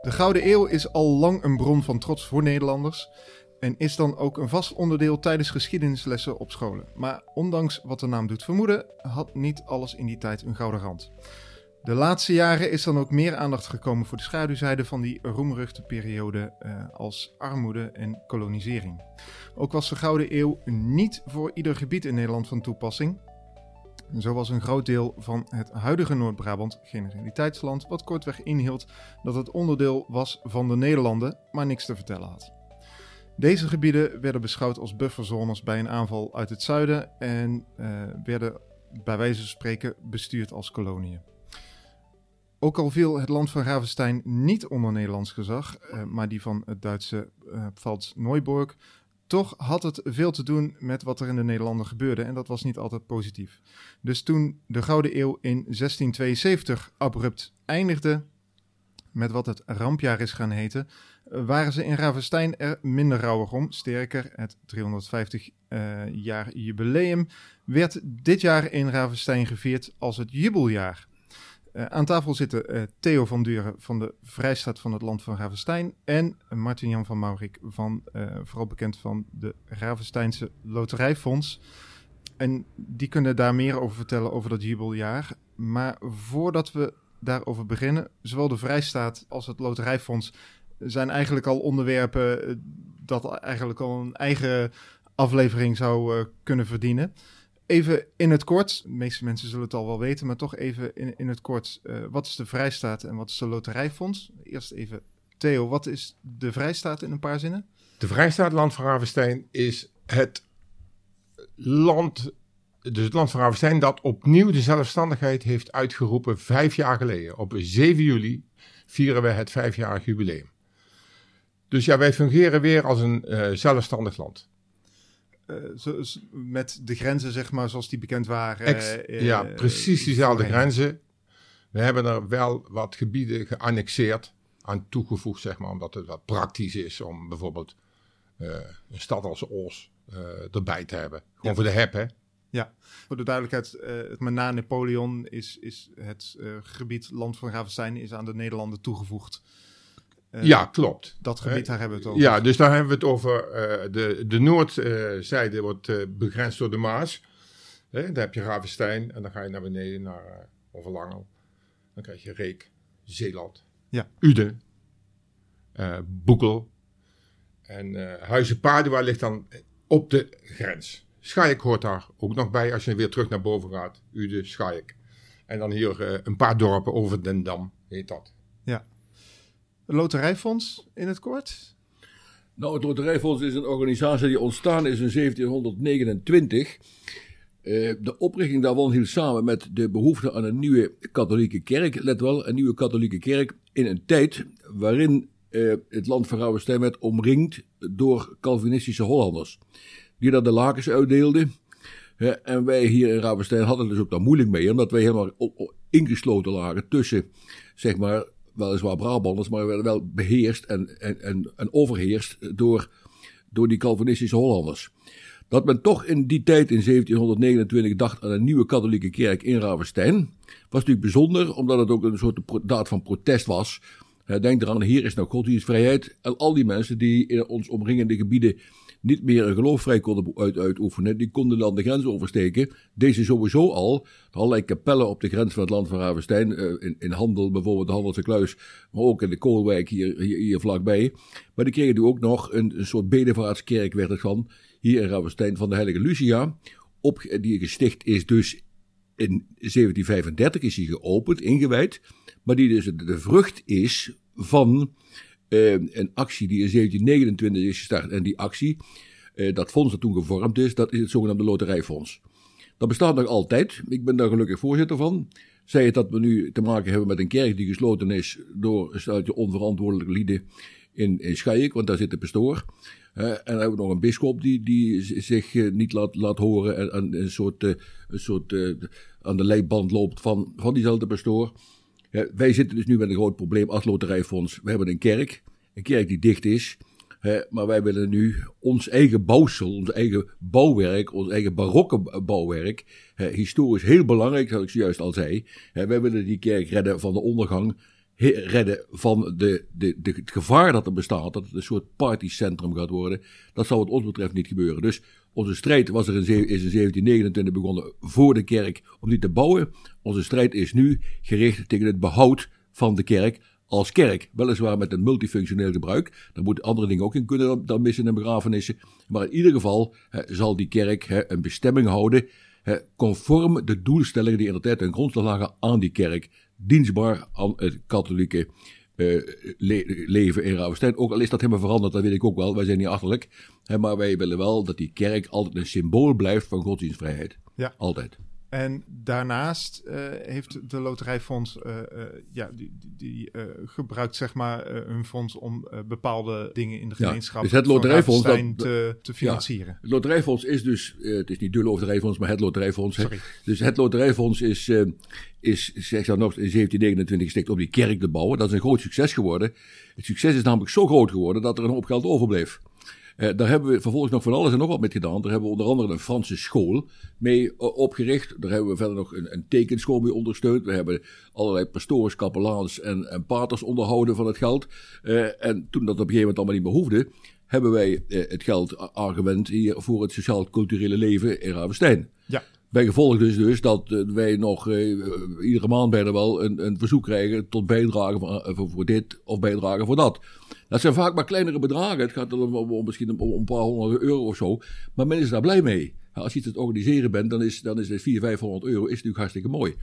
De Gouden Eeuw is al lang een bron van trots voor Nederlanders en is dan ook een vast onderdeel tijdens geschiedenislessen op scholen. Maar ondanks wat de naam doet vermoeden, had niet alles in die tijd een gouden rand. De laatste jaren is dan ook meer aandacht gekomen voor de schaduwzijde van die roemruchte periode eh, als armoede en kolonisering. Ook was de Gouden Eeuw niet voor ieder gebied in Nederland van toepassing. Zo was een groot deel van het huidige Noord-Brabant generaliteitsland, wat kortweg inhield dat het onderdeel was van de Nederlanden, maar niks te vertellen had. Deze gebieden werden beschouwd als bufferzones bij een aanval uit het zuiden en uh, werden bij wijze van spreken bestuurd als koloniën. Ook al viel het land van Ravenstein niet onder Nederlands gezag, uh, maar die van het Duitse uh, Pfalz-Neuburg, toch had het veel te doen met wat er in de Nederlanden gebeurde en dat was niet altijd positief. Dus toen de Gouden Eeuw in 1672 abrupt eindigde, met wat het rampjaar is gaan heten, waren ze in Ravenstein er minder rouwig om. Sterker, het 350 uh, jaar jubileum werd dit jaar in Ravenstein gevierd als het jubeljaar. Uh, aan tafel zitten uh, Theo van Duren van de Vrijstaat van het Land van Ravenstein en Martin-Jan van Maurik, van, uh, vooral bekend van de Ravensteinse Loterijfonds. En die kunnen daar meer over vertellen over dat jubeljaar. Maar voordat we daarover beginnen, zowel de Vrijstaat als het Loterijfonds zijn eigenlijk al onderwerpen dat eigenlijk al een eigen aflevering zou kunnen verdienen. Even in het kort, de meeste mensen zullen het al wel weten, maar toch even in, in het kort. Uh, wat is de Vrijstaat en wat is de Loterijfonds? Eerst even, Theo, wat is de Vrijstaat in een paar zinnen? De Vrijstaat Land van Ravenstein is het land, dus het land van Ravenstein dat opnieuw de zelfstandigheid heeft uitgeroepen vijf jaar geleden. Op 7 juli vieren we het vijfjarig jubileum. Dus ja, wij fungeren weer als een uh, zelfstandig land. Uh, zo, met de grenzen, zeg maar, zoals die bekend waren. Ex, uh, ja, precies diezelfde grenzen. We hebben er wel wat gebieden geannexeerd aan toegevoegd, zeg maar, omdat het wat praktisch is om bijvoorbeeld uh, een stad als Oos erbij te hebben. Gewoon ja. voor de heb, hè? Ja, voor de duidelijkheid, maar na Napoleon is, is het gebied Land van Ravenstein is aan de Nederlanden toegevoegd. Uh, ja, klopt. Dat gebied, daar hebben we het over. Ja, dus daar hebben we het over. Uh, de, de noordzijde wordt begrensd door de Maas. Daar heb je Ravenstein en dan ga je naar beneden naar Overlangel. Dan krijg je Reek, Zeeland, ja. Uden, Boekel. En Huizen Padua ligt dan op de grens. Schaik hoort daar ook nog bij als je weer terug naar boven gaat. Uden, Schaik. En dan hier een paar dorpen over den Dam, heet dat. Ja. Loterijfonds in het kort? Nou, het Loterijfonds is een organisatie die ontstaan is in 1729. Uh, de oprichting daarvan hield samen met de behoefte aan een nieuwe katholieke kerk. Let wel, een nieuwe katholieke kerk in een tijd waarin uh, het land van Rauwenstein werd omringd door Calvinistische Hollanders. Die daar de lakens uitdeelden. En wij hier in Rauwenstein hadden dus ook daar moeilijk mee, omdat wij helemaal ingesloten lagen tussen, zeg maar, weliswaar Brabanders, maar werden wel beheerst en, en, en, overheerst door, door die Calvinistische Hollanders. Dat men toch in die tijd, in 1729, dacht aan een nieuwe katholieke kerk in Ravenstein, was natuurlijk bijzonder, omdat het ook een soort daad van protest was. Denk eraan, hier is nou godsdienstvrijheid. En al die mensen die in ons omringende gebieden niet meer een geloof vrij konden uit, uitoefenen, die konden dan de grens oversteken. Deze sowieso al, allerlei kapellen op de grens van het land van Ravenstein, uh, in, in, handel, bijvoorbeeld de Handelse Kluis, maar ook in de Koolwijk hier, hier, hier vlakbij. Maar die kregen nu ook nog een, een soort bedevaartskerk, werd het van, hier in Ravenstein, van de Heilige Lucia, op, die gesticht is dus in 1735 is hij geopend, ingewijd, maar die dus de vrucht is van uh, een actie die in 1729 is gestart. En die actie, uh, dat fonds dat toen gevormd is, dat is het zogenaamde Loterijfonds. Dat bestaat nog altijd. Ik ben daar gelukkig voorzitter van. Zij het dat we nu te maken hebben met een kerk die gesloten is door een steltje onverantwoordelijke lieden in, in want daar zit de pastoor. En dan hebben we nog een bischop die, die zich uh, niet laat, laat horen en, en een soort, uh, een soort aan de leiband loopt van, van diezelfde pastoor. Wij zitten dus nu met een groot probleem als loterijfonds. We hebben een kerk, een kerk die dicht is. Hè, maar wij willen nu ons eigen bouwsel, ons eigen bouwwerk, ons eigen barokke bouwwerk, hè, historisch heel belangrijk, zoals ik zojuist al zei. Hè, wij willen die kerk redden van de ondergang. redden van de, de, de, het gevaar dat er bestaat, dat het een soort partycentrum gaat worden, dat zal wat ons betreft niet gebeuren. Dus onze strijd was er in, is in 1729 begonnen voor de kerk om die te bouwen. Onze strijd is nu gericht tegen het behoud van de kerk als kerk. Weliswaar met een multifunctioneel gebruik. Daar moeten andere dingen ook in kunnen dan missen en begrafenissen. Maar in ieder geval zal die kerk een bestemming houden. conform de doelstellingen die in de tijd ten grondslag lagen aan die kerk. Dienstbaar aan het katholieke uh, leven in Ravenstein. Ook al is dat helemaal veranderd, dat weet ik ook wel. Wij zijn niet achterlijk. maar wij willen wel dat die kerk altijd een symbool blijft van godsdienstvrijheid. Ja. Altijd. En daarnaast uh, heeft de Loterijfonds, uh, uh, ja, die, die, gebruikt zeg maar hun fonds om bepaalde dingen in de gemeenschap ja, dus het Loterijfonds dat, te, te financieren. Ja, het Loterijfonds is dus, het is niet de Loterijfonds, maar het Loterijfonds. Sorry. Dus het Loterijfonds is, is zeg dan nog in 1729 gesticht om die kerk te bouwen. Dat is een groot succes geworden. Het succes is namelijk zo groot geworden dat er een hoop geld overbleef. Uh, daar hebben we vervolgens nog van alles en nog wat mee gedaan. Daar hebben we onder andere een Franse school mee uh, opgericht. Daar hebben we verder nog een, een, tekenschool mee ondersteund. We hebben allerlei pastoors, kapelaans en, en paters onderhouden van het geld. Uh, en toen dat op een gegeven moment allemaal niet meer hoefde, hebben wij het geld aangewend hier voor het sociaal-culturele leven in Ravenstein. Ja. Bij gevolg dus, dus dat wij nog iedere maand bijna wel een, een verzoek krijgen tot bijdrage voor, voor dit of bijdrage voor dat. Dat zijn vaak maar kleinere bedragen. Het gaat om, misschien om, een paar honderd euro of zo. Maar men is daar blij mee. Als je het aan het organiseren bent, dan is, dan is het 400, 500 euro is natuurlijk hartstikke mooi.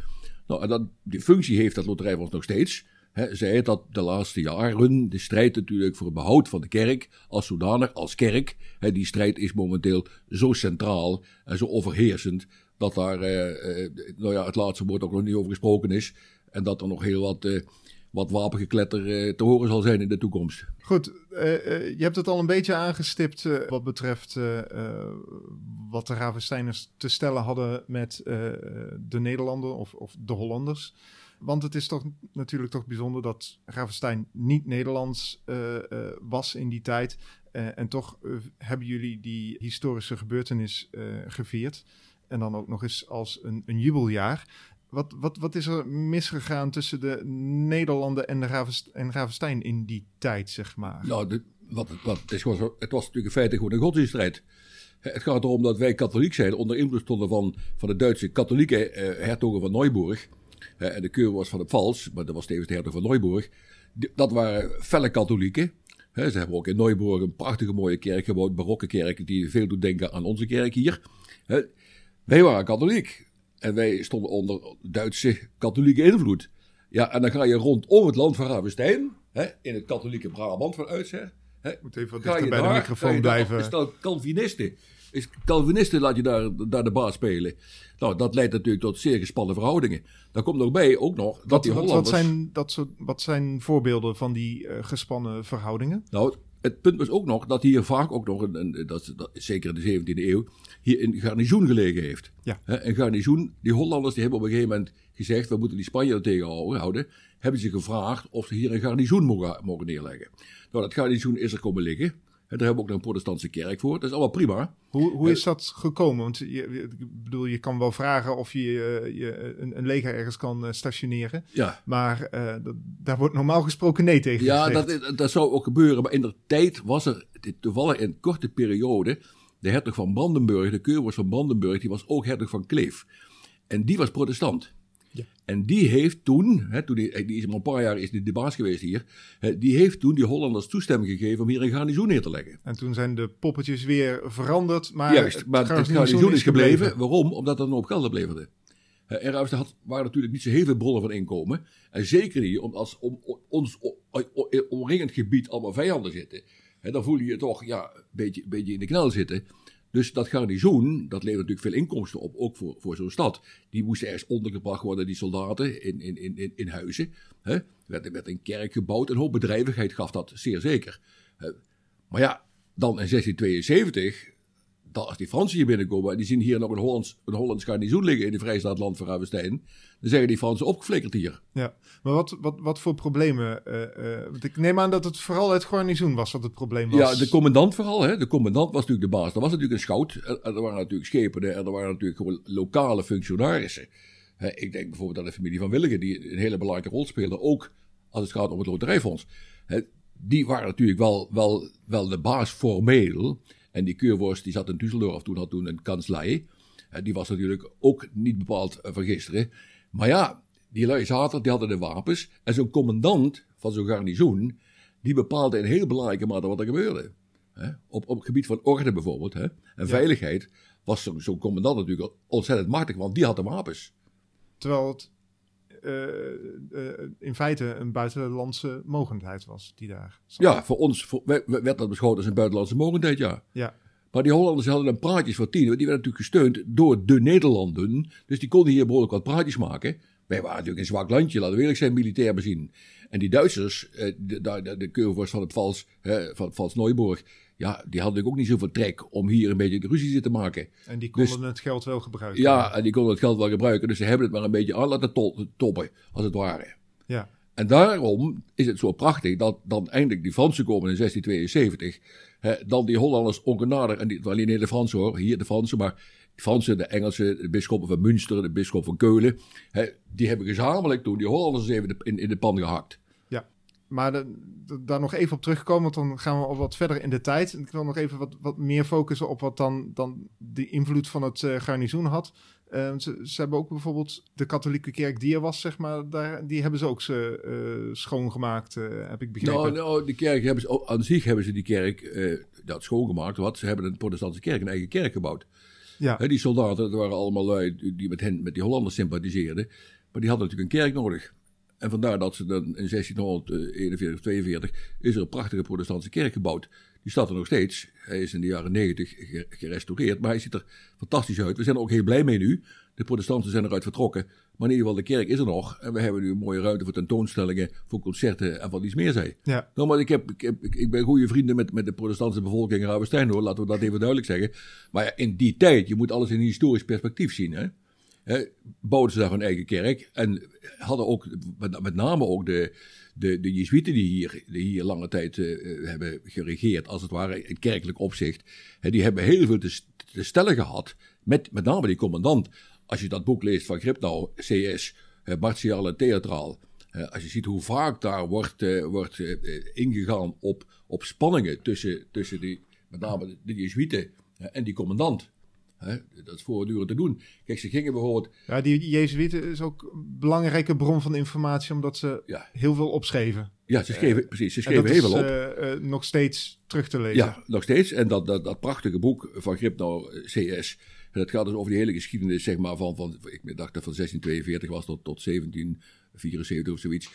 Nou, en dat, die functie heeft dat loterijfonds nog steeds. Zij het dat de laatste jaren, de strijd natuurlijk voor het behoud van de kerk als zodanig, als kerk. Die strijd is momenteel zo centraal en zo overheersend dat daar, eh, eh, nou ja, het laatste woord ook nog niet over gesproken is. En dat er nog heel wat eh, wat wapengekletter uh, te horen zal zijn in de toekomst. Goed, uh, uh, je hebt het al een beetje aangestipt wat betreft wat de Ravensteiners te stellen hadden met de Nederlanden of, of, de Hollanders. Want het is toch natuurlijk toch bijzonder dat Ravenstein niet Nederlands was in die tijd. en toch hebben jullie die historische gebeurtenis gevierd. En dan ook nog eens als een, een jubeljaar. Wat, wat, wat is er misgegaan tussen de Nederlanden en, de Ravest en Ravenstein in die tijd, zeg maar? Nou, wat, wat, het, het was natuurlijk in feite gewoon een godsdienststrijd. Het gaat erom dat wij katholiek zijn, onder invloed stonden van, van de Duitse katholieke eh, hertogen van Neuburg. En de keur was van de Pfalz, maar dat was tevens de hertog van Neuburg. dat waren felle katholieken. ze hebben ook in Neuburg een prachtige mooie kerk gebouwd, barokke kerk, die veel doet denken aan onze kerk hier. wij waren katholiek. En wij stonden onder Duitse katholieke invloed. Ja, en dan ga je rondom het land van Ravenstein, hè, in het katholieke Brabant van oudsher. Hè, Moet even wat dichter bij de microfoon blijven. Is dat Calvinisten? Is Calvinisten laat je daar, daar de baas spelen. Nou, dat leidt natuurlijk tot zeer gespannen verhoudingen. Daar komt nog bij ook nog dat wat, die Hollanders... Wat zijn, dat soort, wat zijn voorbeelden van die uh, gespannen verhoudingen? Nou, het punt was ook nog dat hier vaak ook nog, een, een dat, dat, zeker in de 17e eeuw, hier een garnizoen gelegen heeft. Ja. een garnizoen, die Hollanders die hebben op een gegeven moment gezegd, we moeten die Spanjaarden tegenhouden, hebben ze gevraagd of ze hier een garnizoen mogen, mogen neerleggen. Nou, dat garnizoen is er komen liggen. En daar hebben we ook een protestantse kerk voor. Dat is allemaal prima. Hoe, hoe is dat gekomen? Want je, ik bedoel, je kan wel vragen of je, je een, een, leger ergens kan eh, stationeren. Ja. Maar uh, dat, daar wordt normaal gesproken nee tegen Ja, dat, dat zou ook gebeuren. Maar in de tijd was er toevallig in een korte periode... de hertog van Brandenburg, de keurvorst van Brandenburg... die was ook hertog van Kleef. En die was protestant. En die heeft toen, hè, toen die, die is maar een paar jaar is de baas geweest hier, hè, die heeft toen die Hollanders toestemming gegeven om hier een garnizoen neer te leggen. En toen zijn de poppetjes weer veranderd, maar, Juist, maar het garnizoen, is gebleven. Waarom? Omdat er nog op geld opleverde. En Ruisten had, waren natuurlijk niet zo heel veel bronnen van inkomen. En zeker niet om, als om, ons omringend gebied allemaal vijanden zitten. Hè, dan voel je je toch ja, een beetje, een beetje in de knel zitten. Dus dat garnizoen, dat levert natuurlijk veel inkomsten op, ook voor, voor zo'n stad. Die moesten ergens ondergebracht worden, die soldaten, in, in, in, in huizen. Hè? Er werd, werd een kerk gebouwd, een hoop bedrijvigheid gaf dat zeer zeker. Maar ja, dan in 1672 als die Fransen hier binnenkomen en die zien hier nog een Hollands, een Hollands garnizoen liggen in de Vrijstaatland van Ravenstein, dan zeggen die Fransen opgeflikkerd hier. Ja, maar wat, wat, wat voor problemen? Uh, uh, want ik neem aan dat het vooral het garnizoen was wat het probleem was. Ja, de commandant vooral. Hè. De commandant was natuurlijk de baas. Er was natuurlijk een schout. Er waren natuurlijk schepen en er waren natuurlijk gewoon lokale functionarissen. ik denk bijvoorbeeld aan de familie van Willigen, die een hele belangrijke rol speelde, ook als het gaat om het loterijfonds. Hè, die waren natuurlijk wel, wel, wel de baas formeel. En die Keurworst die zat in Düsseldorf toen, had toen een kanslei. Hè, die was natuurlijk ook niet bepaald uh, van gisteren. Maar ja, die lui zaten, die hadden de wapens. En zo'n commandant van zo'n garnizoen, die bepaalde in heel belangrijke mate wat er gebeurde. Hè? Op, op het gebied van orde bijvoorbeeld. Hè? En veiligheid was zo'n zo commandant natuurlijk ontzettend machtig, want die had de wapens. Terwijl het in feite een buitenlandse mogendheid was die daar zat. Ja, voor ons voor, werd dat beschouwd als een buitenlandse mogendheid, ja. ja. Maar die Hollanders hadden een praatjes voor tien, die werden natuurlijk gesteund door de Nederlanden. Dus die konden hier behoorlijk wat praatjes maken. Wij waren natuurlijk een zwak landje, laten we eerlijk zijn, militair bezien. En die Duitsers, eh, de, de, de van het Vals, van het Vals Neuburg, ja, die hadden natuurlijk ook niet zoveel trek om hier een beetje de ruzie te maken. En die konden dus- het geld wel gebruiken. Ja, en die konden het geld wel gebruiken. Dus ze hebben het maar een beetje aan laten toppen, als het ware. Ja. En daarom is het zo prachtig dat dan eindelijk die Fransen komen in 1672. Hè, dan die Hollanders ongenadig, en niet alleen de Fransen hoor, hier de Fransen, maar de Fransen, de Engelsen, de bisschoppen van Münster, de bisschop van Keulen. Hè, die hebben gezamenlijk toen die Hollanders even in, in de pan gehakt. Maar de, daar nog even op terugkomen, want dan gaan we al wat verder in de tijd. Ik wil nog even wat, wat meer focussen op wat dan, dan de invloed van het uh, garnizoen had. Uh, ze, ze, hebben ook bijvoorbeeld de katholieke kerk die er was, zeg maar, daar, die hebben ze ook ze, uh, schoongemaakt, heb ik begrepen. Nou, nou, de kerk hebben ze, aan zich hebben ze die kerk dat schoongemaakt, want ze hebben een protestantse kerk, een eigen kerk gebouwd. Ja. die soldaten, dat waren allemaal lui die met, hen, met die Hollanders sympathiseerden, maar die hadden natuurlijk een kerk nodig. En vandaar dat ze dan in 1641 of 42 is er een prachtige protestantse kerk gebouwd. Die staat er nog steeds. Hij is in de jaren 90 gerestaureerd, maar hij ziet er fantastisch uit. We zijn er ook heel blij mee nu. De protestanten zijn eruit vertrokken. Maar in ieder geval, de kerk is er nog. En we hebben nu een mooie ruimte voor tentoonstellingen, voor concerten en wat iets meer zei. Ja. Nou, maar ik, heb, ik, heb, ik ben goede vrienden met, met de protestantse bevolking in Ravenstein hoor. Laten we dat even duidelijk zeggen. Maar ja, in die tijd, je moet alles in een historisch perspectief zien. Hè? Bouwden ze daar een eigen kerk. En hadden ook, met, name ook de, de, de Jezuïeten die hier, die hier lange tijd uh, hebben geregeerd, als het ware in kerkelijk opzicht. die hebben heel veel te, te, stellen gehad, met, met name die commandant. Als je dat boek leest van Gripnau, CS, uh, Martial en Theatraal. als je ziet hoe vaak daar wordt, uh, wordt ingegaan op, op spanningen tussen, tussen die, met name de, de Jezuïeten en die commandant. Hè, dat is voortdurend te doen. Kijk, ze gingen bijvoorbeeld... Ja, die Jezuïeten is ook een belangrijke bron van informatie, omdat ze ja. heel veel opschreven. Ja, ze schreven, uh, precies, ze schreven heel veel op. Uh, uh, nog steeds terug te lezen. Ja, nog steeds. En dat, dat, dat prachtige boek van Gripnau CS, dat gaat dus over die hele geschiedenis, zeg maar, van, van ik dacht dat van 1642 was tot, tot 1774 of zoiets.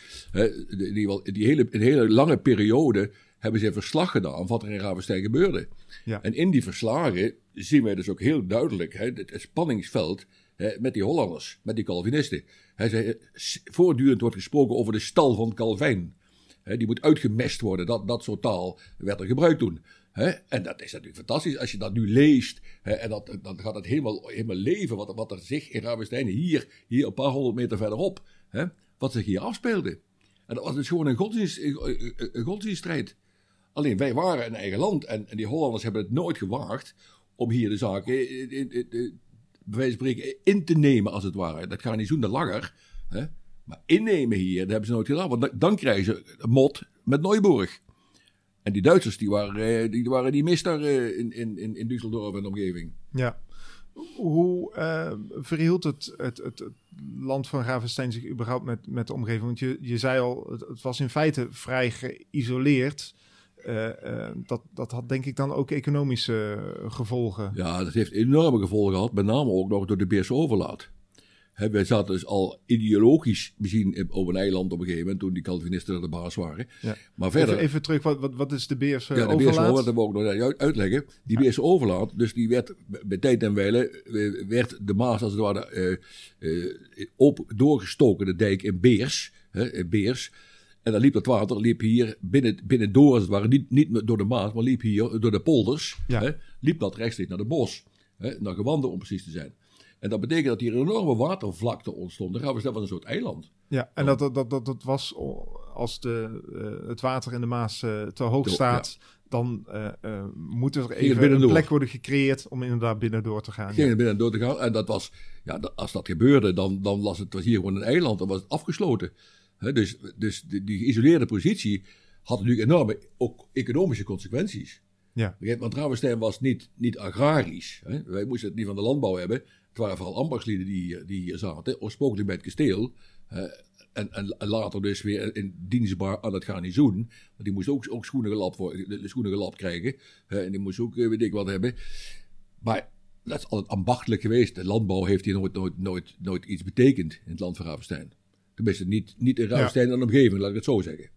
die, die, die hele, een hele lange periode hebben ze verslag gedaan van wat er in Ravenstein gebeurde. Ja. En in die verslagen zien wij dus ook heel duidelijk hè, het, spanningsveld hè, met die Hollanders, met die Calvinisten. Hij zei, voortdurend wordt gesproken over de stal van Calvijn. Hè, die moet uitgemest worden, dat, dat soort taal werd er gebruikt toen. Hè? En dat is natuurlijk fantastisch als je dat nu leest. Hè, en dat, dan gaat het helemaal, helemaal leven wat, wat er zich in Ravenstein hier, hier een paar honderd meter verderop, hè, wat zich hier afspeelde. En dat was dus gewoon een, godsdienst, een, een godsdienststrijd. Alleen wij waren een eigen land en, die Hollanders hebben het nooit gewaagd om hier de in, bij wijze van spreken in te nemen, als het ware. Dat gaat niet zo'n de langer. Hè? Maar innemen hier, dat hebben ze nooit gedaan. Want dan krijgen ze mot met Neuburg. En die Duitsers, die waren, die waren die mis in, in, in Düsseldorf en de omgeving. Ja. Hoe verhield het, het, het, land van Ravenstein zich überhaupt met, met de omgeving? Want je, je zei al, het was in feite vrij geïsoleerd. Uh, uh, dat, dat had denk ik dan ook economische gevolgen. Ja, dat heeft enorme gevolgen gehad, met name ook nog door de Beerse overlaat. He, wij zaten dus al ideologisch misschien op een eiland op een gegeven moment, toen die Calvinisten de baas waren. Ja. Maar verder... Even, even, terug, wat, wat, wat is de Beerse overlaat? Ja, de Beerse overlaat, dat we ook nog uitleggen. Die Beerse overlaat, dus die werd bij tijd en wijle, werd de Maas als het ware uh, op, doorgestoken, de dijk in Beers. in Beers en dan liep dat water liep hier binnen, binnendoor, als het ware, niet, niet door de Maas, maar liep hier door de polders. Ja. Hè, liep dat rechtstreeks naar de bos, hè, naar Gewanden om precies te zijn. En dat betekent dat hier een enorme watervlakte ontstond. Dan gaan we van een soort eiland. Ja, en dat, dat, dat, dat was als de, uh, het water in de Maas uh, te hoog staat, ja. dan uh, moet er even een plek worden gecreëerd om inderdaad binnendoor te gaan. Ging ja. binnendoor te gaan. En dat was, ja, als dat gebeurde, dan, dan was het was hier gewoon een eiland. Dan was het afgesloten. Dus dus die, die geïsoleerde positie had natuurlijk enorme ook economische consequenties. Ja. Want Ravenstein was niet, niet agrarisch. Wij moesten het niet van de landbouw hebben. Het waren vooral ambachtslieden die, hier- die hier zaten. Oorspronkelijk bij het kasteel. en, en later dus weer in dienstbaar aan het garnizoen. Want die moest ook, ook schoenen, gelapt worden, de schoenen gelapt krijgen. en die moest ook eh, weet ik wat hebben. Maar dat is altijd ambachtelijk geweest. De landbouw heeft hier nooit, nooit, nooit, nooit iets betekend in het land van Ravenstein. Tenminste, niet, niet in Ravenstein en omgeving, laat ik het zo zeggen.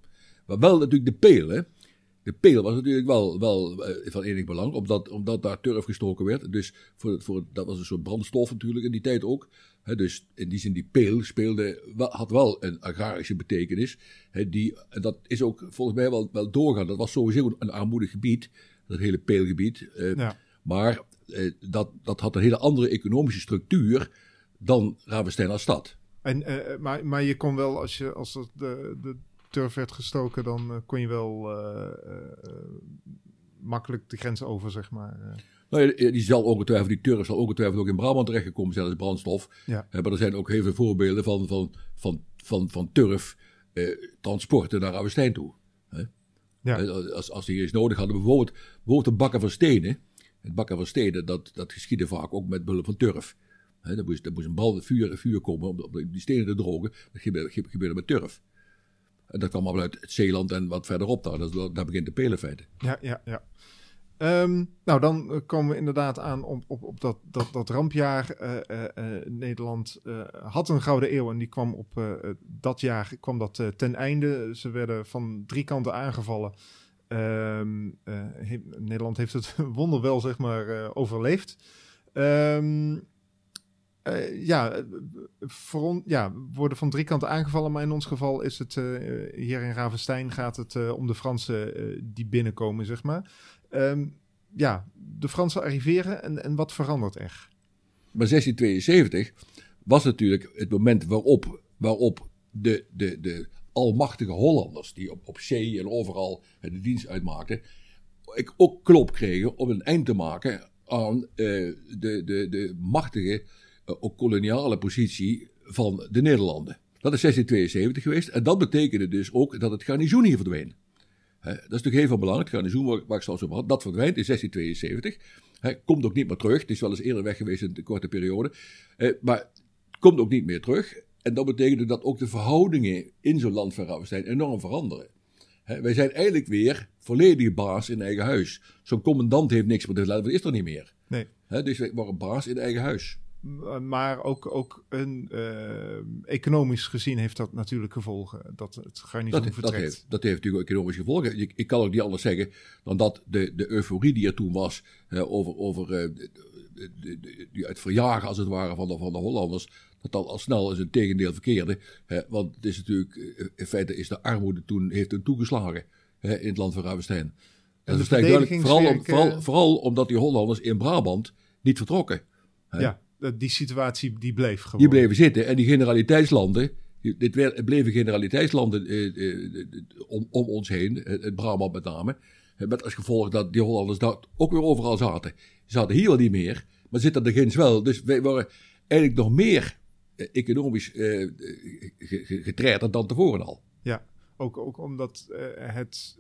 Maar wel natuurlijk de peel, hè. De peel was natuurlijk wel, wel eh, van enig belang, omdat, omdat daar turf gestoken werd. Dus voor, voor, dat was een soort brandstof natuurlijk in die tijd ook. Hè, dus in die zin, die peel speelde, had wel een agrarische betekenis. Hè, die, en dat is ook volgens mij wel, wel doorgaan. Dat was sowieso een, armoedig gebied, dat hele peelgebied. Eh, Ja. Maar eh, dat, dat had een hele andere economische structuur dan Ravenstein als stad. En, eh, maar, maar je kon wel, als, je, als het de, de turf werd gestoken, dan eh, kon je wel eh, eh, makkelijk de grens over, zeg maar. eh. Nou, die zal ongetwijfeld, die turf zal ongetwijfeld ook in Brabant terechtgekomen zijn als brandstof. Ja. Eh, maar er zijn ook heel veel voorbeelden van, van, van, van, van turf eh, transporten naar Ravenstein toe. Ja. Eh, Als, als die iets nodig hadden, bijvoorbeeld, bijvoorbeeld de bakken van stenen. Het bakken van stenen, dat, dat geschiedde vaak ook met behulp van turf. Hè, er, moest, moest een bal vuur, vuur komen om, die stenen te drogen. Dat gebeurde, ge- gebeurde met turf. En dat kwam allemaal uit het Zeeland en wat verderop daar. Dat, daar begint de pelenfeiten. Ja, ja, ja. Ehm, nou, dan eh, komen we inderdaad aan op, op, op dat, dat, dat rampjaar. Eh, eh, Nederland had een gouden eeuw en die kwam op dat jaar kwam dat ten einde. Ze werden van drie kanten aangevallen. Ehm, eh, he- Nederland heeft het wonder wel, zeg maar, overleefd. Ehm, eh, ja, eh, voor ja, worden van drie kanten aangevallen, maar in ons geval is het eh, hier in Ravenstein gaat het om de Fransen die binnenkomen, zeg maar. Ehm, ja, de Fransen arriveren en, en wat verandert er? Maar 1672 was natuurlijk het moment waarop, waarop de, de, de almachtige Hollanders, die op, op zee en overal de dienst uitmaakten, ik ook klop kregen om een eind te maken aan de, de, de machtige, ook koloniale positie van de Nederlanden. Dat is 1672 geweest en dat betekende dus ook dat het garnizoen hier verdween. Dat is natuurlijk heel veel belang. Het garnizoen waar, waar ik straks over had, dat verdwijnt in 1672. Hè, komt ook niet meer terug. Het is wel eens eerder weg geweest in een korte periode. Eh, maar komt ook niet meer terug. En dat betekende dat ook de verhoudingen in zo'n land van Ravenstein enorm veranderen. Wij zijn eigenlijk weer volledig baas in eigen huis. Zo'n commandant heeft niks meer te laten, dat is er niet meer. Nee. Dus wij waren baas in eigen huis. Maar ook, ook een, eh, economisch gezien heeft dat natuurlijk gevolgen. Dat het garnizoen Dat, dat, vertrekt. heeft, dat heeft natuurlijk economische gevolgen. Ik, ik kan ook niet anders zeggen dan dat de, de euforie die er toen was eh, over, over eh, de, de, het verjagen als het ware van de, van de Hollanders, dat dat al snel eens een tegendeel verkeerde. want het is natuurlijk, in feite is de armoede toen, heeft toen toegeslagen in het land van Ravenstein. En dat is duidelijk, vooral, om- vooral, vooral omdat die Hollanders in Brabant niet vertrokken. Ja, dat- die situatie die bleef gewoon. Die bleven zitten en die generaliteitslanden, dit werd, bleven generaliteitslanden eh, eh, eh, om, om ons heen, het, Brabant met name. Met als gevolg dat die Hollanders daar ook weer overal zaten. Ze zaten hier wel niet meer, maar zitten er ginds wel. Dus wij waren eigenlijk nog meer economisch ge- ge- getretterd dan tevoren al. Ja, ook, ook omdat het,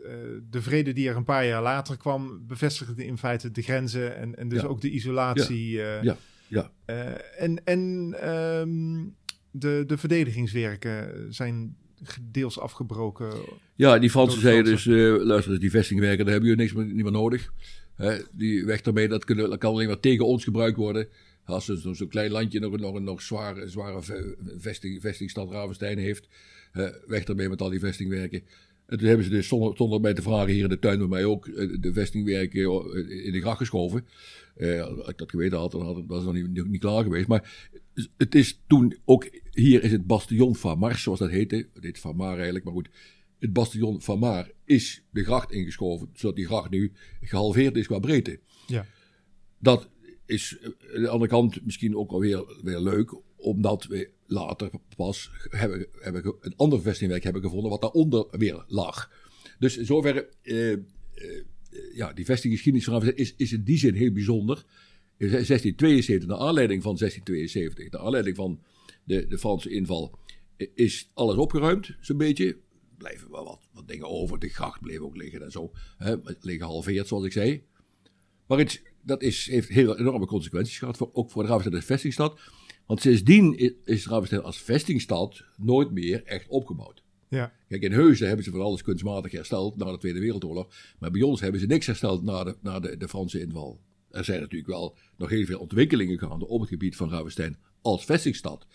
de vrede die er een paar jaar later kwam, bevestigde in feite de grenzen en, en dus Ja. ook de isolatie. Ja, ja. eh, en en ehm, de, de verdedigingswerken zijn deels afgebroken. Ja, die Fransen zeiden dus, eh, luister die vestingwerken, daar hebben jullie niks meer, niet meer nodig. Hè, die weg daarmee, dat, kunnen, dat kan alleen maar tegen ons gebruikt worden. Als zo'n zo, zo'n klein landje nog, een- nog een nog zware, zware ve- vesting, vestingstad Ravenstein heeft, eh, weg daarmee met al die vestingwerken. En toen hebben ze dus, zonder, zonder mij te vragen, hier in de tuin bij mij ook, eh, de vestingwerken eh, in de gracht geschoven. Eh, als ik dat geweten had, dan had het, was het nog niet, niet, niet klaar geweest. Maar het is toen ook, hier is het bastion van Mars, zoals dat heette. Het heet Van Mar eigenlijk, maar goed. Het bastion van Maar is de gracht ingeschoven, zodat die gracht nu gehalveerd is qua breedte. Ja. Dat is eh, aan de andere kant misschien ook alweer weer leuk, omdat we later pas hebben, hebben een ander vestingwerk hebben gevonden wat daaronder weer lag. Dus in zoverre, eh, eh, ja, die vestinggeschiedenis is, is in die zin heel bijzonder. In 1672, naar aanleiding van 1672, naar aanleiding van de, de Franse inval, is alles opgeruimd, zo'n beetje. Blijven wel wat, wat dingen over. De gracht bleef ook liggen en zo. Hè, liggen gehalveerd, zoals ik zei. Maar het, dat is, heeft heel enorme consequenties gehad, voor, ook voor de Ravenstein als vestingstad. Want sindsdien is, is Ravenstein als vestingstad nooit meer echt opgebouwd. Ja. Kijk, in Heusden hebben ze van alles kunstmatig hersteld na de Tweede Wereldoorlog. Maar bij ons hebben ze niks hersteld na de, na de, de Franse inval. Er zijn natuurlijk wel nog heel veel ontwikkelingen gaande op het gebied van Ravenstein als vestingstad.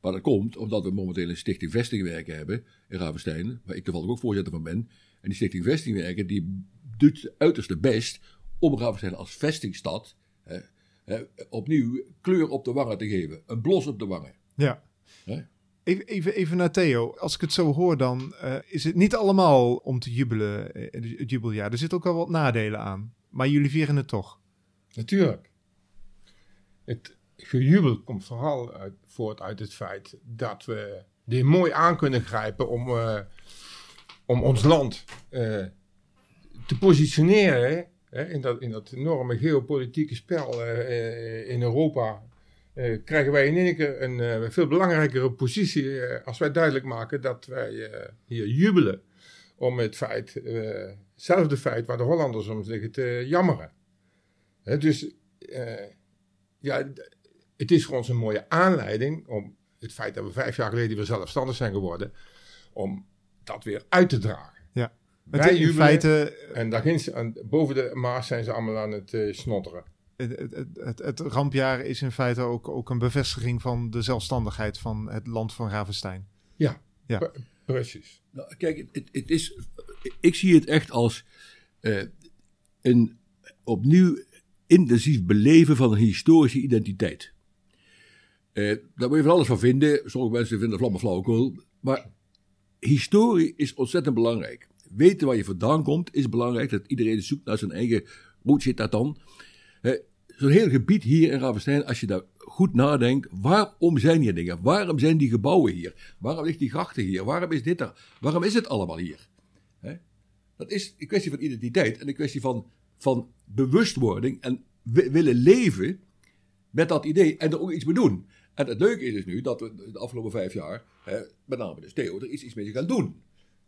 Maar dat komt omdat we momenteel een stichting vestingwerken hebben in Ravenstein, waar ik toevallig ook voorzitter van ben. En die stichting vestingwerken die doet het uiterste best om Ravenstein als vestingstad hè, hè, opnieuw kleur op de wangen te geven. Een blos op de wangen. Ja. Hè? Even, even, naar Theo. Als ik het zo hoor, dan eh, is het niet allemaal om te jubelen, eh, het jubeljaar. Er zitten ook wel wat nadelen aan. Maar jullie vieren het toch. Natuurlijk. Het gejubel komt vooral uit, voort uit het feit dat we die mooi aan kunnen grijpen om, eh, om ons land te positioneren hè, in, dat, in dat enorme geopolitieke spel in Europa. Eh, krijgen wij in één keer een eh, veel belangrijkere positie eh, als wij duidelijk maken dat wij hier jubelen om het feit, hetzelfde feit waar de Hollanders om liggen te jammeren. Hè, dus ja, het is voor ons een mooie aanleiding om het feit dat we vijf jaar geleden weer zelfstandig zijn geworden, om dat weer uit te dragen. Het, Wij in jubelen feite, en daar ginds, aan- boven de Maas zijn ze allemaal aan het snotteren. Het, het, het, rampjaar is in feite ook, ook een bevestiging van de zelfstandigheid van het land van Ravenstein. Ja, Ja. pre- precies. Nou, kijk, het, het, het is, ik zie het echt als eh, een opnieuw intensief beleven van een historische identiteit. Eh, daar moet je van alles van vinden. Sommige mensen vinden vlammen flauwekul. Maar historie is ontzettend belangrijk. Weten waar je vandaan komt is belangrijk. Dat iedereen zoekt naar zijn eigen roetje tatan. Eh, Zo'n heel gebied hier in Ravenstein, als je daar goed nadenkt, waarom zijn hier dingen? Waarom zijn die gebouwen hier? Waarom ligt die grachten hier? Waarom is dit er? Waarom is het allemaal hier? Dat is een kwestie van identiteit en een kwestie van, van bewustwording en wi- willen leven met dat idee en er ook iets mee doen. En het leuke is dus nu dat we de afgelopen vijf jaar, met name dus Theo, er is iets mee gaan doen.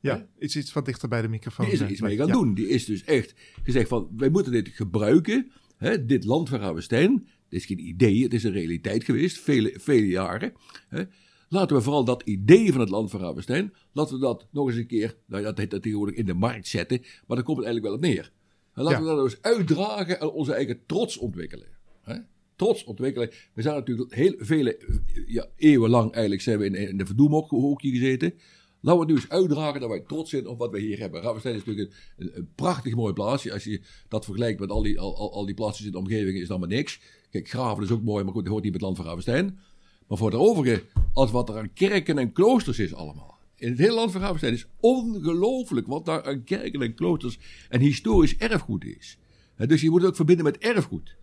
Ja, iets, iets wat dichter bij de microfoon. Die is er zijn. iets mee gaan Ja. doen. Die is dus echt gezegd van, wij moeten dit gebruiken. Hè, dit land van Ravenstein. Dit is geen idee, het is een realiteit geweest, vele, vele jaren. Hè. Laten we vooral dat idee van het land van Ravenstein, laten we dat nog eens een keer, nou dat heet dat tegenwoordig in de markt zetten, maar daar komt het eigenlijk wel op neer. En laten Ja. we dat eens uitdragen en onze eigen trots ontwikkelen. Hè. Trots ontwikkelen. We zijn natuurlijk heel vele, ja, eeuwenlang eigenlijk zijn we in, in de verdoemhoekje gezeten. Laten we het nu eens uitdragen dat wij trots zijn op wat we hier hebben. Ravenstein is natuurlijk een, prachtig mooi plaatsje. Als je dat vergelijkt met al die, al, al, die plaatsjes in de omgeving, is dat maar niks. Kijk, Graven is ook mooi, maar goed, dat hoort niet bij het land van Ravenstein. Maar voor het overige, als wat er aan kerken en kloosters is allemaal. In het hele land van Ravenstein is ongelooflijk wat daar aan kerken en kloosters en historisch erfgoed is. Hè, Dus je moet het ook verbinden met erfgoed.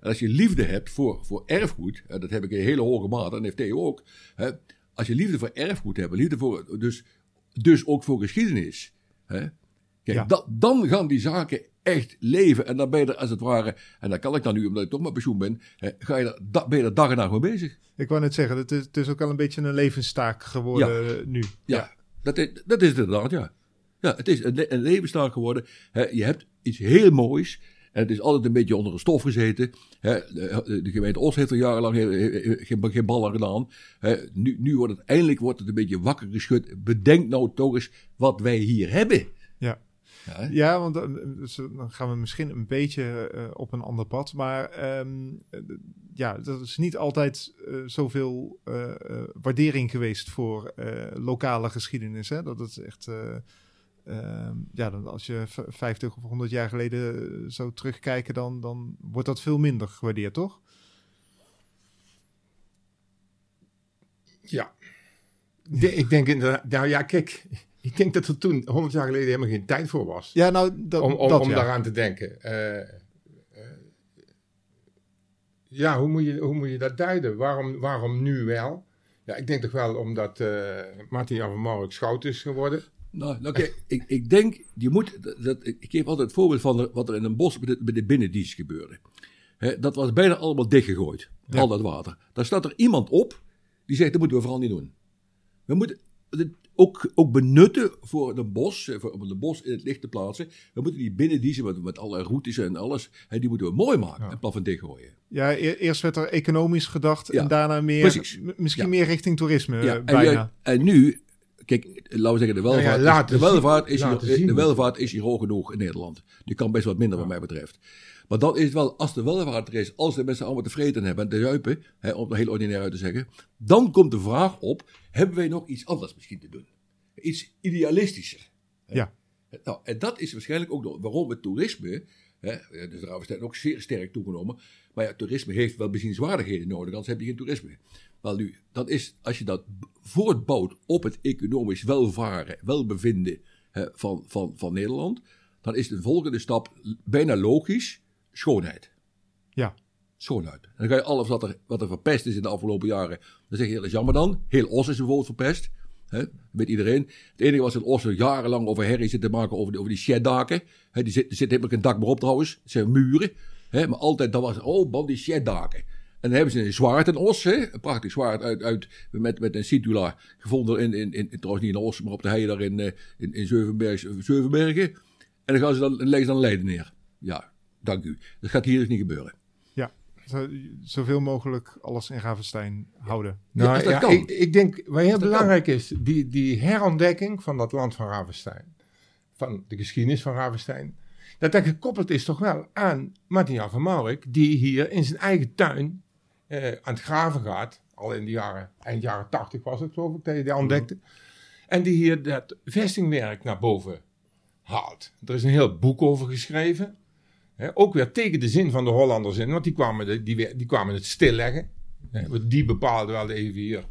En als je liefde hebt voor, voor erfgoed, hè, dat heb ik in hele hoge mate, en heeft Theo ook. Als je liefde voor erfgoed hebt, liefde voor, dus, dus ook voor geschiedenis. Hè, kijk, Ja. da- dan gaan die zaken echt leven. En dan ben je er als het ware, en dat kan ik dan nu omdat ik toch met pensioen ben, hè, ga je er, da- ben je er dag en nacht mee bezig. Ik wou net zeggen, het is, het is ook al een beetje een levenstaak geworden eh, nu. Ja, Dat, is, dat is het inderdaad, ja. Ja, het is een, le- een levenstaak geworden. Hè, je hebt iets heel moois. En het is altijd een beetje onder de stof gezeten. Hè, de, gemeente Os heeft er jarenlang geen, geen bal aan gedaan. Hè, nu, nu wordt het eindelijk wordt het een beetje wakker geschud. Bedenk nou toch eens wat wij hier hebben. Ja. Ja, want dan, dus dan gaan we misschien een beetje eh, op een ander pad. Maar ehm, eh, ja, dat is niet altijd eh, zoveel eh, eh, waardering geweest voor eh, lokale geschiedenis. Hè? Dat het echt. Eh, ehm, ja, dan als je v- 50 of 100 jaar geleden eh, zou terugkijken, dan, dan wordt dat veel minder gewaardeerd, toch? Ja. De- ik denk inderdaad, nou ja, kijk, ik denk dat er toen 100 jaar geleden helemaal geen tijd voor was. Ja, nou, dat, om om, dat om ja. daaraan te denken. Eh, eh, ja, hoe moet, je, hoe moet je dat duiden? Waarom, waarom nu wel? Ja, ik denk toch wel omdat eh Martin Jan van Mark schout is geworden. Nou, nou kijk, ik, ik denk, je moet, dat- ik geef altijd het voorbeeld van wat er in een bos bij de, de binnendienst gebeurde. Dat was bijna allemaal dichtgegooid, Ja. al dat water. Daar staat er iemand op die zegt, dat moeten we vooral niet doen. We moeten het ook, ook benutten voor de bos, voor, om de bos in het licht te plaatsen. We moeten die binnendiezen met, met alle routes en alles, die moeten we mooi maken Ja. en plaf en dichtgooien. Ja, e- eerst werd er economisch gedacht Ja, en daarna meer, misschien meer richting toerisme en, bijna. en nu, kijk, laten we zeggen, de welvaart, Nou ja, is, de welvaart, is, hier, zien. de welvaart is hier hoog genoeg in Nederland. Die kan best wat minder wat mij betreft. Maar dan is het wel, als de welvaart er is, als de mensen allemaal tevreden hebben en te zuipen, hè, om het heel ordinair uit te zeggen, dan komt de vraag op, hebben wij nog iets anders misschien te doen? Iets idealistischer. Ja. Nou, en dat is waarschijnlijk ook waarom het toerisme, hè, dus daar is ook zeer sterk toegenomen, maar ja, toerisme heeft wel bezienswaardigheden nodig, anders heb je geen toerisme. Wel nu, dat is, als je dat voortbouwt op het economisch welvaren, welbevinden hè, van, van, van Nederland, dan is de volgende stap bijna logisch, schoonheid. Ja. Schoonheid. En dan ga je alles wat er, wat er verpest is in de afgelopen jaren, dan zeg je, dat is jammer dan. Heel Os is bijvoorbeeld verpest. Hè, weet iedereen. Het enige was dat Os jarenlang over herrie zit te maken over, die- over die sheddaken. Hè, die zit, er zit helemaal geen dak meer op trouwens. Het zijn muren. Hè, maar altijd, dat was, oh sheddaken. En dan hebben ze een zwaard in Os, hè, een prachtig zwaard uit, uit, met, met een situla gevonden in, in, in, trouwens niet in Os, maar op de hei daar in, eh, in, in Zeuvenberg, Zeuvenbergen. En dan gaan ze dan, leggen ze dan Leiden neer. Ja, dank u. Dat gaat hier dus niet gebeuren. Ja, zo- zoveel mogelijk alles in Ravenstein houden. Ja, Nou, ja, ik, ik denk, wat heel belangrijk is, die, die herontdekking van dat land van Ravenstein, van de geschiedenis van Ravenstein, dat dat gekoppeld is toch wel aan Martin-Jan van Maurik, die hier in zijn eigen tuin eh, aan het graven gaat, al in de jaren, eind jaren tachtig was het geloof ik, dat hij die ontdekte, en die hier dat vestingwerk naar boven haalt. Er is een heel boek over geschreven, ook weer tegen de zin van de Hollanders in, want die kwamen, die, kwamen het stilleggen. Hè, die bepaalden wel even hier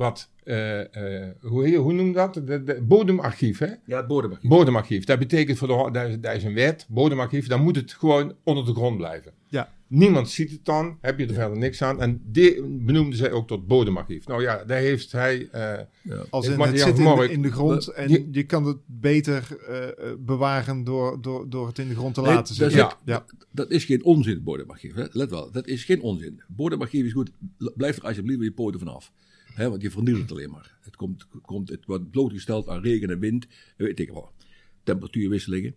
wat, eh, eh, hoe, hoe noem dat? De, de bodemarchief, hè? Ja, het bodemarchief. Bodemarchief. Dat betekent voor de, ho- dat, is- dat is een wet, bodemarchief, dan moet het gewoon onder de grond blijven. Ja, Niemand ziet het dan, heb je er verder niks aan. En die benoemden zij ook tot bodemarchief. Nou ja, daar heeft hij... eh, als in, het zit in, de- in de grond en die- je kan het beter eh, eh, bewaren door, door, door het in de grond te Nee, laten dat zitten. is- Ja, Dat is geen onzin, bodemarchief. Hè? Let wel, dat is geen onzin. Bodemarchief is goed. Blijf er alsjeblieft met je poten vanaf. Want je vernielt het alleen maar. Het, komt, komt, het wordt blootgesteld aan regen en wind. Weet ik wel. Temperatuurwisselingen.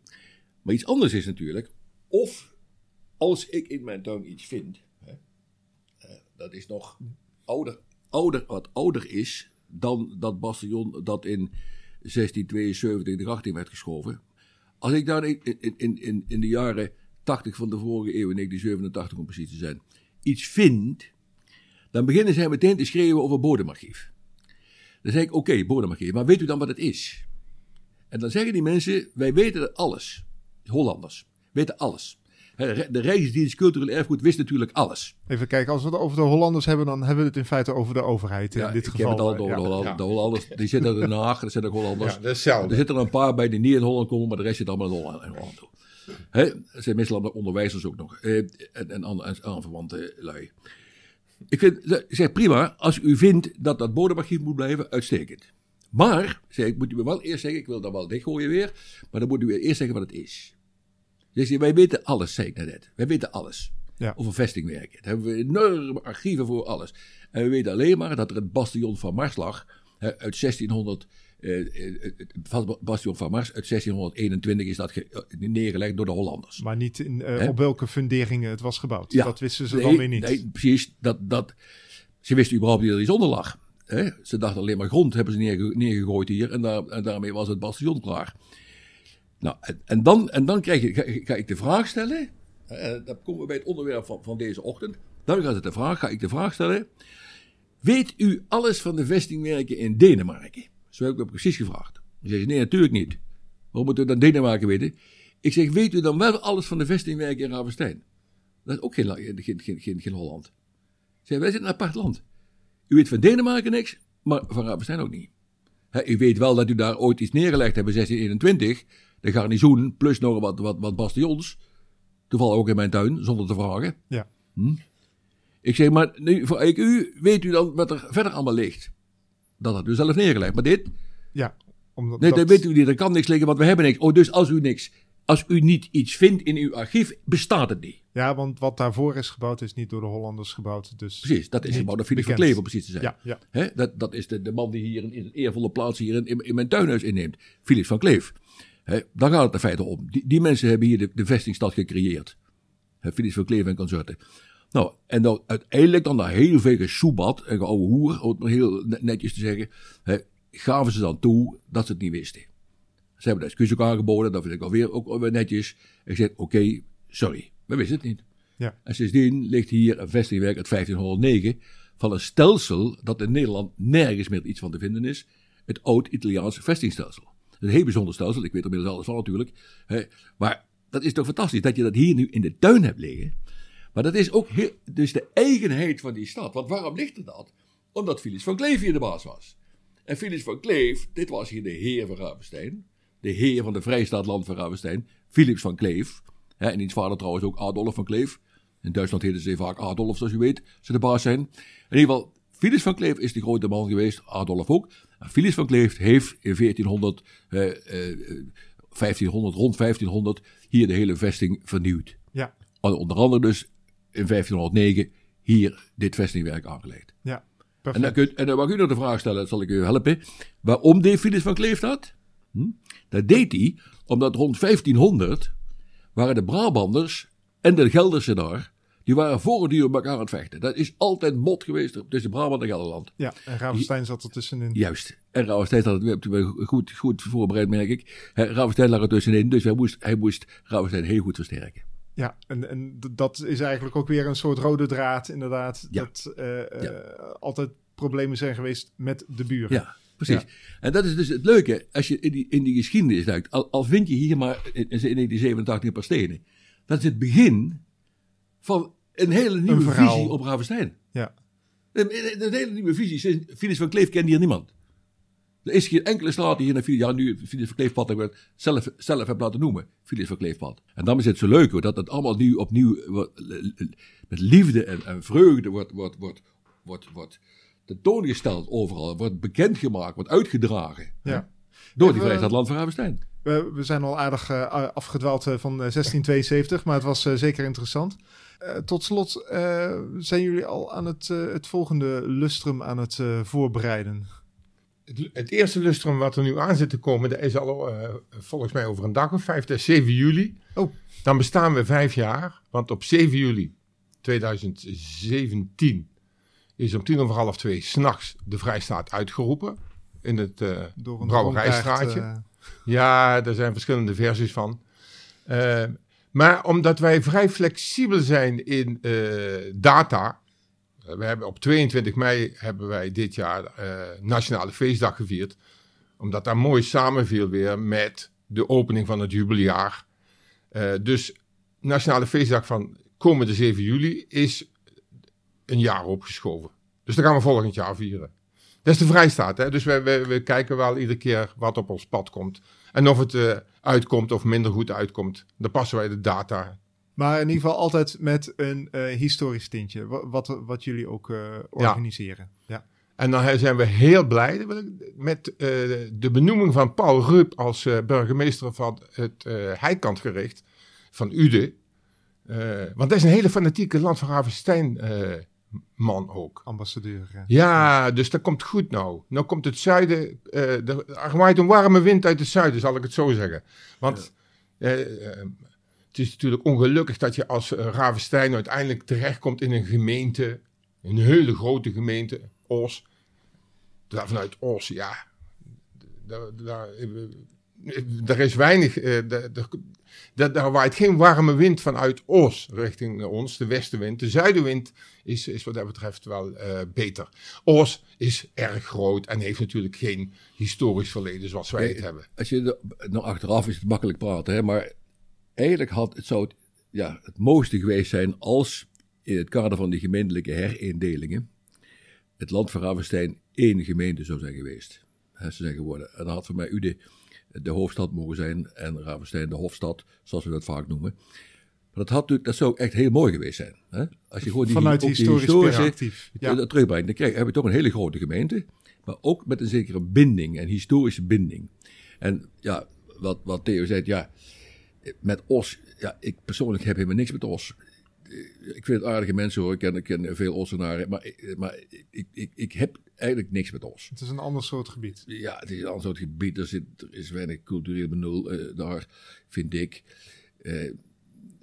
Maar iets anders is natuurlijk. Of als ik in mijn tuin iets vind. Eh, dat is nog ouder, ouder, wat ouder is dan dat bastion dat in 1672 de gracht in werd geschoven. Als ik daar in, in, in, in, de jaren 80 van de vorige eeuw, in 1987 om precies te zijn, iets vind, dan beginnen zij meteen te schreeuwen over bodemarchief. Dan zeg ik, oké, bodemarchief, maar weet u dan wat het is? En dan zeggen die mensen, wij weten alles. Hollanders, weten alles. Hè, De Rijksdienst Cultureel Erfgoed wist natuurlijk alles. even kijken, als we het over de Hollanders hebben, dan hebben we het in feite over de overheid in Ja, dit ik geval. heb het al over Ja. de Hollanders. ja. De Hollanders, die zitten er in Den Haag, dat zijn ook Hollanders. ja, dat is hetzelfde. Er zitten er een paar bij die niet in Holland komen, maar de rest zit allemaal in Holland. In Holland? Er zijn meestal onderwijzers ook nog. eh, en, en, andere- en aanverwante lui. Ik, vind, zeg prima, als u vindt dat dat bodemarchief moet blijven, uitstekend. Maar, zeg ik, moet u me wel eerst zeggen, ik wil dat wel dichtgooien weer, maar dan moet u eerst zeggen wat het is. Hij, wij weten alles, zei ik net. Wij weten alles. Ja. Over vestingwerken. Daar hebben we enorme archieven voor alles. En we weten alleen maar dat er het bastion van Mars lag. Hè, uit 1600. Eh, eh, het bastion van Mars uit 1621 is dat ge- eh, neergelegd door de Hollanders. Maar niet in, eh, op welke funderingen het was gebouwd. Ja. Dat wisten ze Nee, dan weer niet. Nee, precies. Dat, dat, ze wisten überhaupt niet dat er iets onder lag. Hè? Ze dachten alleen maar grond hebben ze neerge- neergegooid hier. En, daar, en daarmee was het bastion klaar. Nou, en, en dan, en dan krijg je, ga, ga ik de vraag stellen. eh, dan komen we bij het onderwerp van, van deze ochtend. Dan gaat het de vraag, ga ik de vraag stellen. Weet u alles van de vestingwerken in Denemarken? Zo heb ik me precies gevraagd. Ze, nee, natuurlijk niet. Waarom moeten we dan Denemarken weten? Ik zeg, weet u dan wel alles van de vestingwerken in Ravenstein? Dat is ook geen, geen, geen, geen, geen Holland. Zeg, wij zijn een apart land. U weet van Denemarken niks, maar van Ravenstein ook niet. U weet wel dat u daar ooit iets neergelegd hebt in 1621. De garnizoen, plus nog wat, wat, wat bastions. Toevallig ook in mijn tuin, zonder te vragen. Ja. Ik zeg, maar nu, voor ik u, weet u dan wat er verder allemaal ligt? Dat had u zelf neergelegd. Maar dit, Ja, omdat nee, dat, dat weet u niet. Er kan niks liggen, want we hebben niks. Oh, dus als u niks Als u niet iets vindt in uw archief, bestaat het niet. Ja, want wat daarvoor is gebouwd, is niet door de Hollanders gebouwd. Dus Precies, dat is gebouwd door Philips van. Kleef, om precies te zijn. Ja, ja. Hè, dat, dat is de, de man die hier een, een eervolle plaats hier in, in, in mijn tuinhuis inneemt. Philips van Kleef. Hè, daar gaat het in feite om. Die, die mensen hebben hier de, de vestingstad gecreëerd. Hè, Philips van Kleef en consorten. Nou, en dan uiteindelijk dan na heel veel gesoebat en geouwe hoer, om het maar heel net- netjes te zeggen, hè, gaven ze dan toe dat ze het niet wisten. Ze hebben de excuus ook aangeboden, dat vind ik alweer ook weer netjes. Ik zeg, oké, sorry, we wisten het niet. Ja. En sindsdien ligt hier een vestingwerk uit 1509 van een stelsel dat in Nederland nergens meer iets van te vinden is. Het oud-Italiaanse vestingstelsel. Een heel bijzonder stelsel, ik weet er inmiddels alles van natuurlijk. Hè. Maar dat is toch fantastisch dat je dat hier nu in de tuin hebt liggen. Maar dat is ook heel, dus de eigenheid van die stad. Want waarom ligt er dat? Omdat Philips van Kleef hier de baas was. En Philips van Kleef, dit was hier de heer van Ravenstein. De heer van de Vrijstaat Land van Ravenstein. Philips van Kleef. Hè, en diens vader trouwens ook Adolf van Kleef. In Duitsland heten ze vaak Adolf, zoals u weet, ze de baas zijn. In ieder geval, Philips van Kleef is de grote man geweest, Adolf ook. En Philips van Kleef heeft in 1400, eh, eh, 1500, rond 1500, hier de hele vesting vernieuwd. Ja, onder andere dus in 1509 hier dit vestingwerk aangelegd. ja. En Perfect. dan, kunt, en dan mag u nog de vraag stellen, dat zal ik u helpen. Waarom deed Philips van Kleef dat? Hm? Dat deed hij omdat rond 1500 waren de Brabanders en de Gelderse daar, die waren voortdurend elkaar aan het vechten. Dat is altijd mot geweest tussen Brabant en Gelderland. Ja, en Ravenstein zat er tussenin. Juist. En Ravenstein had het goed, goed voorbereid, merk ik. Ravenstein lag er tussenin, dus hij moest, hij moest Ravenstein heel goed versterken. Ja, en, en dat is eigenlijk ook weer een soort rode draad, inderdaad. Ja. Dat Ja. altijd problemen zijn geweest met de buren. Ja, precies. Ja. En dat is dus het leuke, als je in die, in die geschiedenis duikt, al, al vind je hier maar in, in 1987 een paar stenen. Dat is het begin van een hele nieuwe visie op Ravenstein. Ja. Een, een, een hele nieuwe visie. Philips van Kleef kende hier niemand. Er is geen enkele straat die hier naar Philips, ja nu Philips van Kleefpad hebben we het zelf, zelf heb laten noemen. Philips van Kleefpad. En dan is het zo leuk hoor, dat het allemaal nu opnieuw met liefde en, en vreugde wordt, wordt, wordt, wordt, wordt tentoongesteld overal. Wordt bekendgemaakt, wordt uitgedragen. Ja. Door die Vrijstaat Land van Ravenstein. We, we zijn al aardig eh, afgedwaald eh, van eh, 1672, maar het was eh, zeker interessant. Eh, tot slot, eh, zijn jullie al aan het, eh, het volgende lustrum aan het eh, voorbereiden? Het, het eerste lustrum wat er nu aan zit te komen, dat is al eh, volgens mij over een dag of vijf, dat is 7 juli. Oh. Dan bestaan we vijf jaar, want op 7 juli 2017 is om tien over half twee s'nachts de Vrijstaat uitgeroepen. In het Door een brouwerijstraatje. eh, Ja, er zijn verschillende versies van. Maar omdat wij vrij flexibel zijn in data. Eh, we hebben op 22 mei hebben wij dit jaar eh, Nationale Feestdag gevierd. Omdat dat mooi samenviel weer met de opening van het jubileumjaar. Eh, dus Nationale Feestdag van komende 7 juli is een jaar opgeschoven. Dus dat gaan we volgend jaar vieren. Dat is de vrijstaat. Hè? Dus we, kijken wel iedere keer wat op ons pad komt. En of het uitkomt of minder goed uitkomt. Dan passen wij de data. Maar in ieder geval altijd met een eh, historisch tintje, wa- wat, wat jullie ook eh, organiseren. Ja. En dan zijn we heel blij met eh, de benoeming van Paul Rupp als burgemeester van het Heikantgericht van Ude. Want dat is een hele fanatieke Land van Ravenstein man ook. ambassadeur. ja. Ja, dus dat komt goed nou. Nou komt het zuiden, er waait een warme wind uit het zuiden, zal ik het zo zeggen. Want het is natuurlijk ongelukkig dat je als eh, Ravenstein uiteindelijk terechtkomt in een gemeente, een hele grote gemeente, Os. Daar vanuit Os, ja, daar, daar, eh, er is weinig, eh, daar- daar- daar- daar waait geen warme wind vanuit Os richting ons, de westenwind. De zuidenwind is, is wat dat betreft wel eh, beter. Os is erg groot en heeft natuurlijk geen historisch verleden zoals wij het hebben. Als je nou achteraf is het makkelijk praten, hè, maar eigenlijk had het, zou het, ja, het mooiste geweest zijn als in het kader van die gemeentelijke herindelingen het land van Ravenstein één gemeente zou zijn geweest. Hè, ze zijn geworden. En dan had voor mij Ude de hoofdstad mogen zijn en Ravenstein de hofstad, zoals we dat vaak noemen. Maar dat, had, natuurlijk- dat zou echt heel mooi geweest zijn. Hè? Als je gewoon die, Vanuit ook die historisch historische perspectief. Ja. dat terugbrengt, dan krijg, heb je toch een hele grote gemeente, maar ook met een zekere binding, een historische binding. En ja, wat, wat Theo zei, ja, met os, ja, ik persoonlijk heb helemaal niks met os. Ik vind het aardige mensen hoor, ik ken, ik ken veel ossenaren, maar, ik- maar ik, ik, ik heb eigenlijk niks met os. Het is een ander soort gebied. Ja, het is een ander soort gebied. Er, zit, er is weinig cultureel benul eh, daar, vind ik. Eh,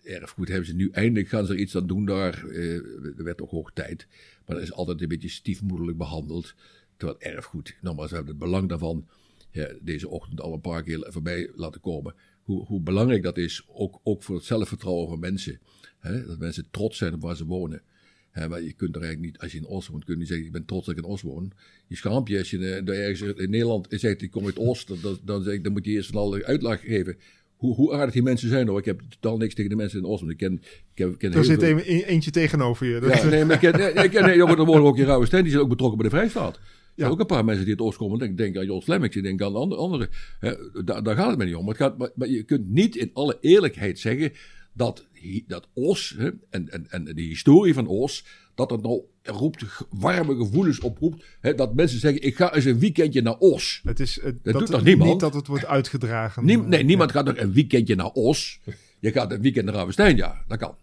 erfgoed hebben ze nu eindelijk gaan ze er iets aan doen daar. Eh, er werd ook hoog tijd. Maar dat is altijd een beetje stiefmoederlijk behandeld. Terwijl erfgoed, nogmaals, we hebben het belang daarvan ja, deze ochtend al een paar keer voorbij laten komen. Hoe, hoe belangrijk dat is, ook, ook voor het zelfvertrouwen van mensen. Hè? Dat mensen trots zijn op waar ze wonen. Hè, maar je kunt er eigenlijk niet, als je in Os woont, kun je niet zeggen, ik ben trots dat ik in Os woon. Je schaamt je als je eh, ergens in Nederland zegt, ik kom uit Oost, dan, dan, zeg ik, dan moet je eerst van alle uitleg geven. Hoe, hoe aardig die mensen zijn hoor. Ik heb totaal niks tegen de mensen in Oost, want ik ken, ik ken, ik ken Er zit veel- een, een- eentje tegenover je. Dat- ja, nee, maar ik ken, nee, ik ken, nee, er worden ook in Rauwestein, die zijn ook betrokken bij de Vrijstaat. Ja. ook een paar mensen die uit Oost komen. Denk, denk aan Jos Lemmix, ik denk aan andere. andere hè, daar, daar gaat het me niet om. Het gaat, maar, maar je kunt niet in alle eerlijkheid zeggen dat, dat Os hè, en, en, en de historie van Os, dat het nou roept, warme gevoelens oproept. Hè, dat mensen zeggen, ik ga eens een weekendje naar Os. Het is, het- doet het- toch niemand? Niet dat het wordt uitgedragen. Niem- nee, niemand gaat nog een weekendje naar Os. Je gaat een weekend naar Ravenstein, ja, dat kan.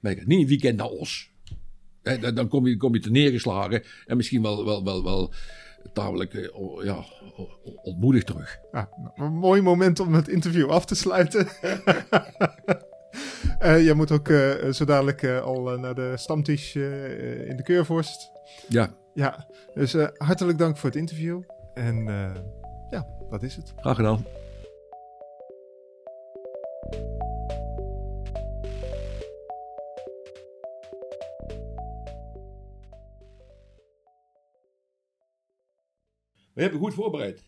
Maar je gaat niet een weekend naar Os. Dan kom je, kom je te neergeslagen en misschien wel, wel, wel, wel tamelijk eh, ja, ontmoedigd terug. Nou, een mooi moment om het interview af te sluiten. Eh jij moet ook eh, zo dadelijk al naar de stamtisch in de Keurvorst. Ja, Ja, dus hartelijk dank voor het interview. En ja, dat is het. graag gedaan. We hebben goed voorbereid.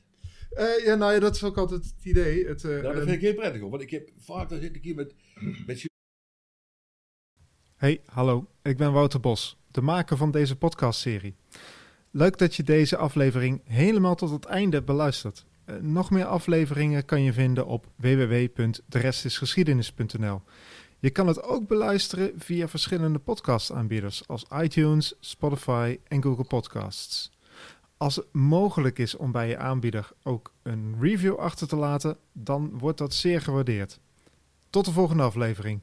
Eh, ja, nou ja, dat is ook altijd het idee. Het, eh, Nou, dat vind ik heel prettig hoor. Want ik heb vaak, dan zit ik hier met, met Hey, hallo. Ik ben Wouter Bos, de maker van deze podcastserie. Leuk dat je deze aflevering helemaal tot het einde beluistert. Eh, nog meer afleveringen kan je vinden op www.derestisgeschiedenis.nl. Je kan het ook beluisteren via verschillende podcastaanbieders als iTunes, Spotify en Google Podcasts. Als het mogelijk is om bij je aanbieder ook een review achter te laten, dan wordt dat zeer gewaardeerd. Tot de volgende aflevering.